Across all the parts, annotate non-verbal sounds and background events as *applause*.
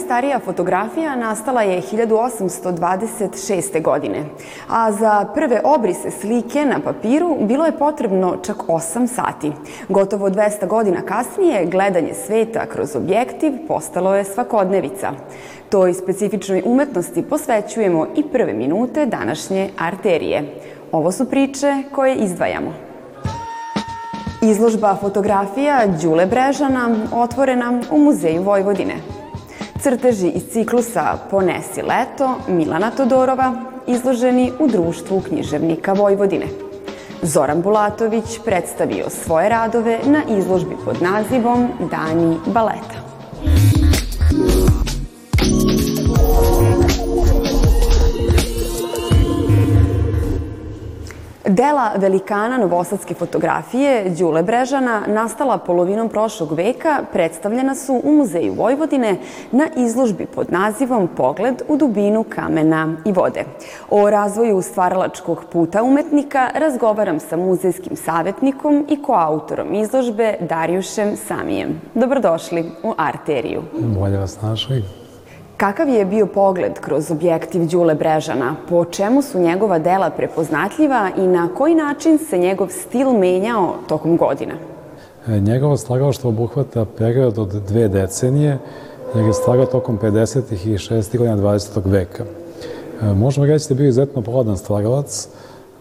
Najstarija fotografija nastala je 1826. godine, a za prve obrise slike na papiru bilo je potrebno čak 8 sati. Gotovo 200 godina kasnije gledanje sveta kroz objektiv postalo je svakodnevica. Toj specifičnoj umetnosti posvećujemo i prve minute današnje arterije. Ovo su priče koje izdvajamo. Izložba fotografija Đule Brežana otvorena u Muzeju Vojvodine. Crteži iz ciklusa Ponesi leto Milana Todorova izloženi u društvu književnika Vojvodine. Zoran Bulatović predstavio svoje radove na izložbi pod nazivom Dani baleta. Dela velikana novosadske fotografije Đule Brežana, nastala polovinom prošlog veka, predstavljena su u Muzeju Vojvodine na izložbi pod nazivom Pogled u dubinu kamena i vode. O razvoju stvaralačkog puta umetnika razgovaram sa muzejskim savjetnikom i koautorom izložbe Darjušem Samijem. Dobrodošli u Arteriju. Bolje vas našli. Kakav je bio pogled kroz objektiv Đule Brežana? Po čemu su njegova dela prepoznatljiva i na koji način se njegov stil menjao tokom godina? E, njegovo slagalaštvo obuhvata period od dve decenije, jer je slagao tokom 50. i 60. godina 20. veka. E, možemo reći da je bio izuzetno plodan slagalac,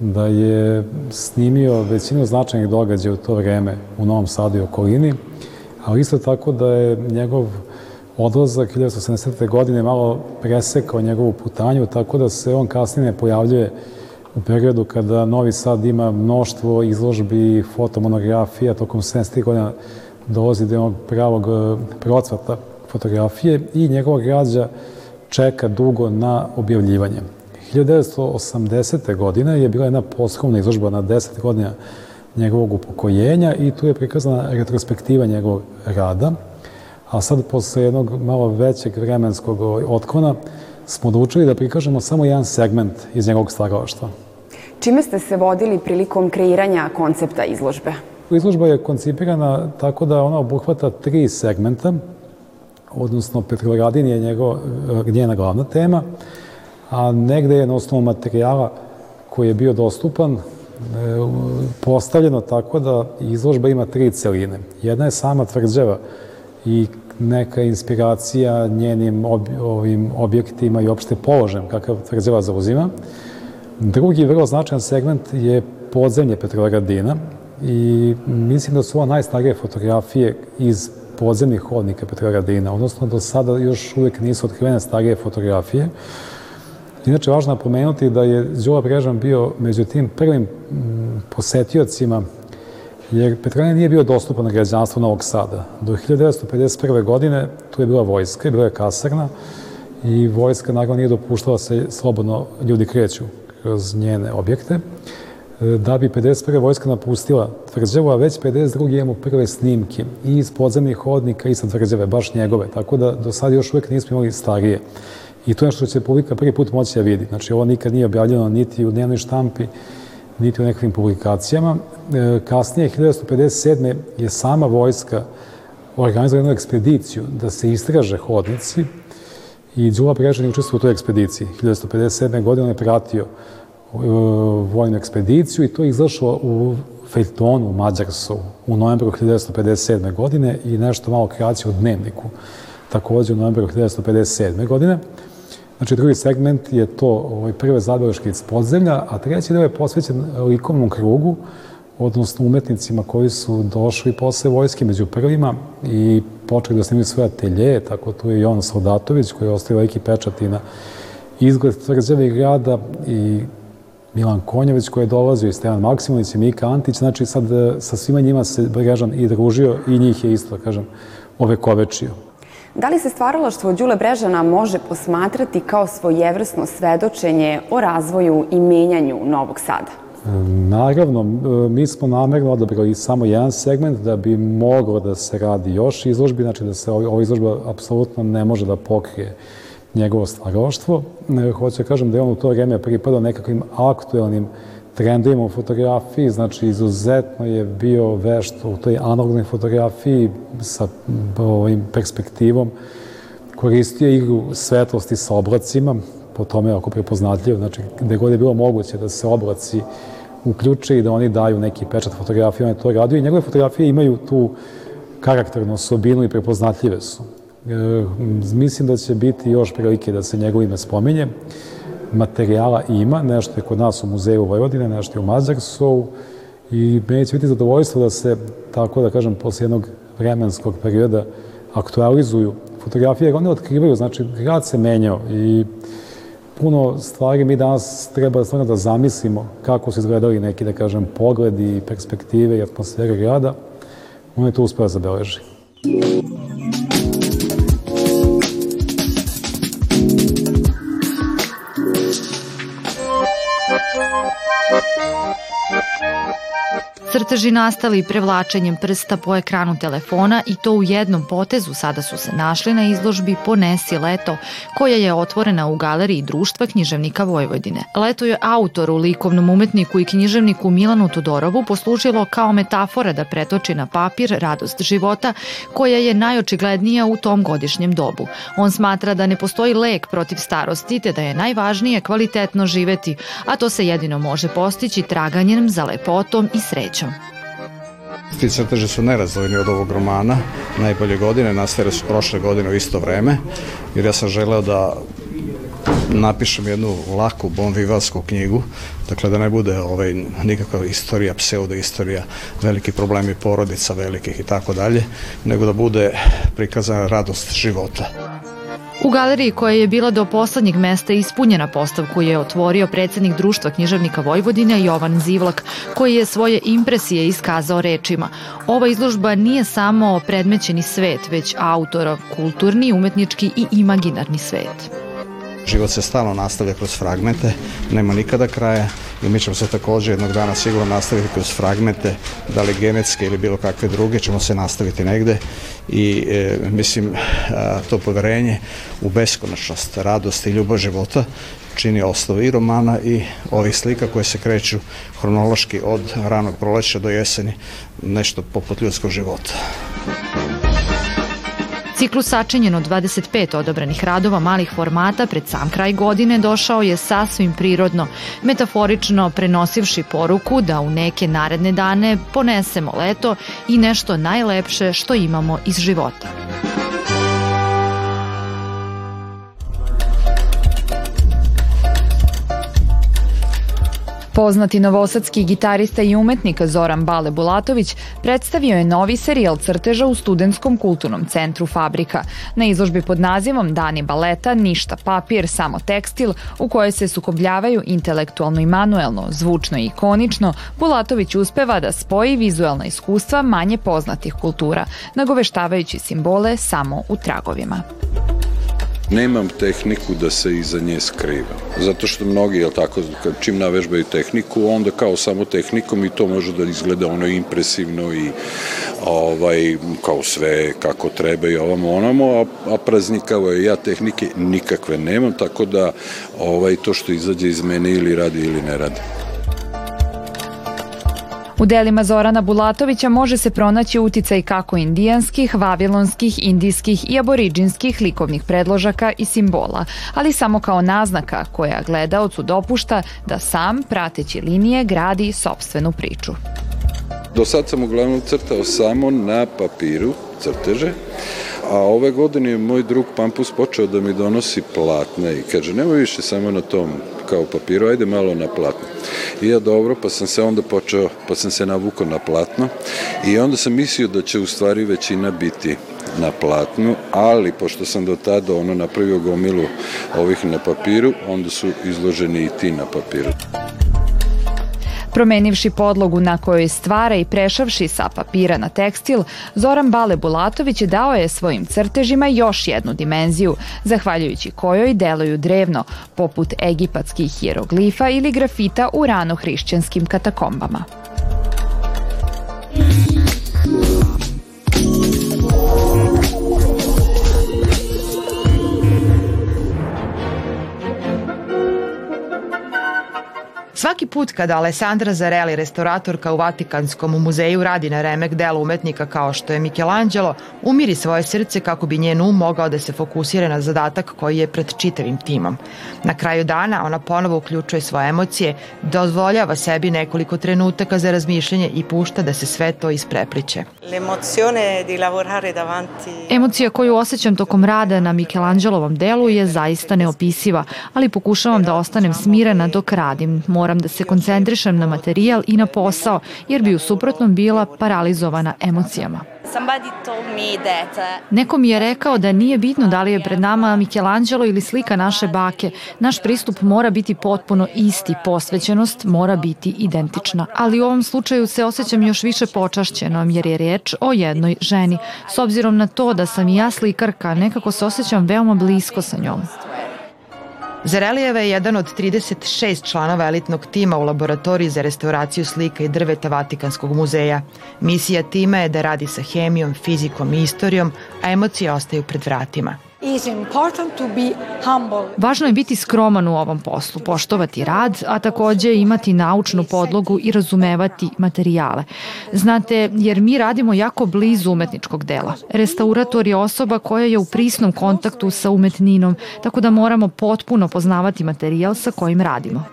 da je snimio većinu značajnih događaja u to vreme u Novom Sadu i okolini, ali isto tako da je njegov odlazak 1970. godine malo presekao njegovu putanju, tako da se on kasnije ne pojavljuje u periodu kada Novi Sad ima mnoštvo izložbi, fotomonografija, tokom 70. godina dolazi do jednog pravog e, procvata fotografije i njegova građa čeka dugo na objavljivanje. 1980. godine je bila jedna poslovna izložba na 10 godina njegovog upokojenja i tu je prikazana retrospektiva njegovog rada – a sad posle jednog malo većeg vremenskog ovaj, otklona smo odlučili da prikažemo samo jedan segment iz njegovog stvaralaštva. Čime ste se vodili prilikom kreiranja koncepta izložbe? Izložba je koncipirana tako da ona obuhvata tri segmenta, odnosno Petrovaradin je njegov, njena glavna tema, a negde je na osnovu materijala koji je bio dostupan eh, postavljeno tako da izložba ima tri celine. Jedna je sama tvrđava i neka inspiracija njenim ob, ovim objektima i opšte položajem kakav tvrđava zauzima. Drugi vrlo značajan segment je podzemlje Petrovaradina i mislim da su ovo najstarije fotografije iz podzemnih hodnika Petrovaradina, odnosno do sada još uvijek nisu otkrivene starije fotografije. Inače, važno napomenuti da je Đula Brežan bio među tim prvim posetiocima jer Petrolija nije bio dostupan na građanstvo Novog Sada. Do 1951. godine tu je bila vojska i bila je kasarna i vojska naravno nije dopuštala se slobodno ljudi kreću kroz njene objekte. Da bi 51. vojska napustila tvrđavu, a već 52. imamo prve snimke i iz podzemnih hodnika i sa tvrđave, baš njegove. Tako da do sada još uvek nismo imali starije. I to je što će publika prvi put moći da vidi. Znači, ovo nikad nije objavljeno niti u dnevnoj štampi, niti u nekakvim publikacijama. E, kasnije, 1957. je sama vojska organizovala jednu ekspediciju da se istraže hodnici i Đula Brežan je učestvovao u toj ekspediciji. 1957. godine on je pratio e, vojnu ekspediciju i to je izašlo u Fejtonu u Mađarsu u novembru 1957. godine i nešto malo kreacije u dnevniku takođe u novembru 1957. godine. Znači, drugi segment je to ovaj, prve zabeleške iz podzemlja, a treći deo je posvećen likovnom krugu, odnosno umetnicima koji su došli posle vojske među prvima i počeli da snimaju svoje atelje, tako tu je Jovan Soldatović koji je ostavio veliki pečat i na izgled tvrđave i grada i Milan Konjević koji je dolazio i Stevan Maksimović i Mika Antić, znači sad e, sa svima njima se Brežan i družio i njih je isto, kažem, ovekovečio. Da li se stvaralaštvo Đule Brežana može posmatrati kao svojevrsno svedočenje o razvoju i menjanju Novog Sada? Naravno, mi smo namerno odabrali samo jedan segment da bi moglo da se radi još izložbi, znači da se ova izložba apsolutno ne može da pokrije njegovo stvaralaštvo. Hoću da kažem da je on u to vreme pripadao nekakvim aktuelnim trendovima u fotografiji, znači izuzetno je bio vešt u toj analognoj fotografiji sa ovim perspektivom koristio igru svetlosti sa obracima, po tome ako prepoznatljivo, znači gde god je bilo moguće da se oblaci uključe i da oni daju neki pečat fotografije, on je to radio i njegove fotografije imaju tu karakternu osobinu i prepoznatljive su. E, mislim da će biti još prilike da se njegovo ime spominje. Materijala ima, nešto je kod nas u muzeju Vojvodine, nešto je u Mazarsovu i meni će biti zadovoljstvo da se, tako da kažem, posle jednog vremenskog perioda aktualizuju fotografije, jer one otkrivaju, znači grad se menjao i puno stvari mi danas treba stvarno da zamislimo kako su izgledali neki, da kažem, pogledi, perspektive i atmosfere grada. On je to uspeo da zabeleži. Crteži nastali prevlačenjem prsta po ekranu telefona i to u jednom potezu sada su se našli na izložbi Ponesi leto, koja je otvorena u galeriji Društva književnika Vojvodine. Leto je autoru, likovnom umetniku i književniku Milanu Tudorovu poslužilo kao metafora da pretoči na papir radost života koja je najočiglednija u tom godišnjem dobu. On smatra da ne postoji lek protiv starosti te da je najvažnije kvalitetno živeti, a to se jedino može postići traganjem za lepotom i srećom. Ti crteže su nerazdvojni od ovog romana. Najbolje godine nastale su prošle godine u isto vreme, jer ja sam želeo da napišem jednu laku bonvivalsku knjigu, dakle da ne bude ovaj, nikakva istorija, pseudoistorija, veliki problemi porodica velikih i tako dalje, nego da bude prikazana radost života. U galeriji koja je bila do poslednjeg mesta ispunjena postavku je otvorio predsednik Društva književnika Vojvodine Jovan Zivlak, koji je svoje impresije iskazao rečima. Ova izložba nije samo predmećeni svet, već autorov kulturni, umetnički i imaginarni svet. Život se stalno nastavlja kroz fragmente, nema nikada kraja i mi ćemo se takođe jednog dana sigurno nastaviti kroz fragmente, da li genetske ili bilo kakve druge, ćemo se nastaviti negde i e, mislim a, to poverenje u beskonačnost, radost i ljubav života čini osnovu i romana i ovih slika koje se kreću hronološki od ranog proleća do jeseni, nešto poput ljudskog života. Ciklus sačinjen od 25 odobranih radova malih formata pred sam kraj godine došao je sasvim prirodno, metaforično prenosivši poruku da u neke naredne dane ponesemo leto i nešto najlepše što imamo iz života. Poznati novosadski gitarista i umetnik Zoran Bale Bulatović predstavio je novi serijal crteža u Studentskom kulturnom centru Fabrika. Na izložbi pod nazivom Dani baleta, ništa papir, samo tekstil, u kojoj se sukobljavaju intelektualno i manuelno, zvučno i ikonično, Bulatović uspeva da spoji vizuelna iskustva manje poznatih kultura, nagoveštavajući simbole samo u tragovima nemam tehniku da se iza nje skriva. Zato što mnogi, jel tako, čim navežbaju tehniku, onda kao samo tehnikom i to može da izgleda ono impresivno i ovaj, kao sve kako treba i ovamo onamo, a, a praznikavo je ja tehnike nikakve nemam, tako da ovaj, to što izađe iz mene ili radi ili ne radi. U delima Zorana Bulatovića može se pronaći uticaj kako indijanskih, vavilonskih, indijskih i aboriđinskih likovnih predložaka i simbola, ali samo kao naznaka koja gledaocu dopušta da sam, prateći linije, gradi sobstvenu priču. Do sad sam uglavnom crtao samo na papiru crteže, a ove godine je moj drug Pampus počeo da mi donosi platne i kaže nemoj više samo na tom kao papiru, ajde malo na platno. I ja dobro, pa sam se onda počeo, pa sam se navukao na platno i onda sam mislio da će u stvari većina biti na platnu, ali pošto sam do tada ono napravio gomilu ovih na papiru, onda su izloženi i ti na papiru. Promenivši podlogu na kojoj stvara i prešavši sa papira na tekstil, Zoran Bale Bulatović dao je svojim crtežima još jednu dimenziju, zahvaljujući kojoj deluju drevno, poput egipatskih hieroglifa ili grafita u ranohrišćanskim katakombama. Svaki put kada Alessandra Zarelli, restauratorka u Vatikanskom muzeju, radi na remek delu umetnika kao što je Michelangelo, umiri svoje srce kako bi njen um mogao da se fokusira na zadatak koji je pred čitavim timom. Na kraju dana ona ponovo uključuje svoje emocije, dozvoljava sebi nekoliko trenutaka za razmišljanje i pušta da se sve to isprepliče. Emocija koju osjećam tokom rada na Michelangelovom delu je zaista neopisiva, ali pokušavam da ostanem smirena dok radim. Moram da se koncentrišem na materijal i na posao, jer bi u suprotnom bila paralizovana emocijama. Neko mi je rekao da nije bitno da li je pred nama Michelangelo ili slika naše bake. Naš pristup mora biti potpuno isti, posvećenost mora biti identična. Ali u ovom slučaju se osjećam još više počašćeno jer je reč o jednoj ženi. S obzirom na to da sam i ja slikarka, nekako se osjećam veoma blisko sa njom. Zarelijeva je jedan od 36 članova elitnog tima u laboratoriji za restauraciju slika i drveta Vatikanskog muzeja. Misija tima je da radi sa hemijom, fizikom i istorijom, a emocije ostaju pred vratima. Važno je biti skroman u ovom poslu, poštovati rad, a takođe imati naučnu podlogu i razumevati materijale. Znate, jer mi radimo jako blizu umetničkog dela. Restaurator je osoba koja je u prisnom kontaktu sa umetninom, tako da moramo potpuno poznavati materijal sa kojim radimo.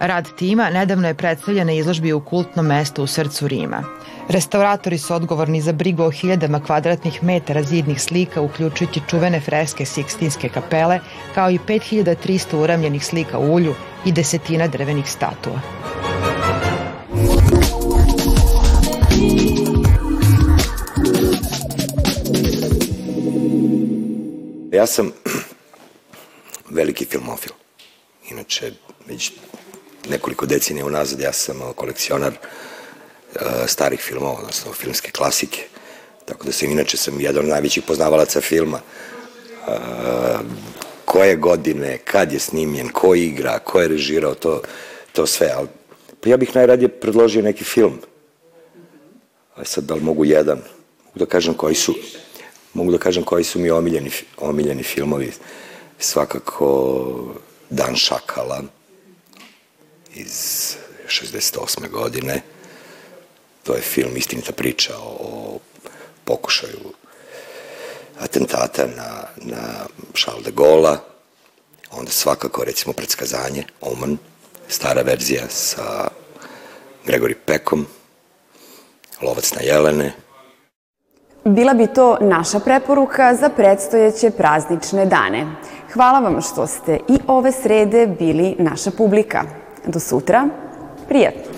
Rad tima nedavno je predstavljen na izložbi u kultnom mestu u srcu Rima. Restauratori su odgovorni za brigu o hiljadama kvadratnih metara zidnih slika, uključujući čuvene freske Sikstinske kapele, kao i 5300 uramljenih slika u ulju i desetina drvenih statua. Ja sam *clears throat* veliki filmofil. Inače, već nekoliko decenija unazad ja sam kolekcionar uh, starih filmova, odnosno filmske klasike. Tako da sam, inače sam jedan od najvećih poznavalaca filma. Uh, koje godine, kad je snimljen, ko igra, ko je režirao, to, to sve. Ali, pa ja bih najradije predložio neki film. A sad, da li mogu jedan? Mogu da kažem koji su, mogu da kažem koji su mi omiljeni, omiljeni filmovi. Svakako Dan šakala, iz 68. godine. To je film Istinita priča o pokušaju atentata na, na Charles de Gaulle, onda svakako recimo predskazanje, Oman, stara verzija sa Gregory Peckom, Lovac na Jelene. Bila bi to naša preporuka za predstojeće praznične dane. Hvala vam što ste i ove srede bili naša publika. do Sutra. Prijetno!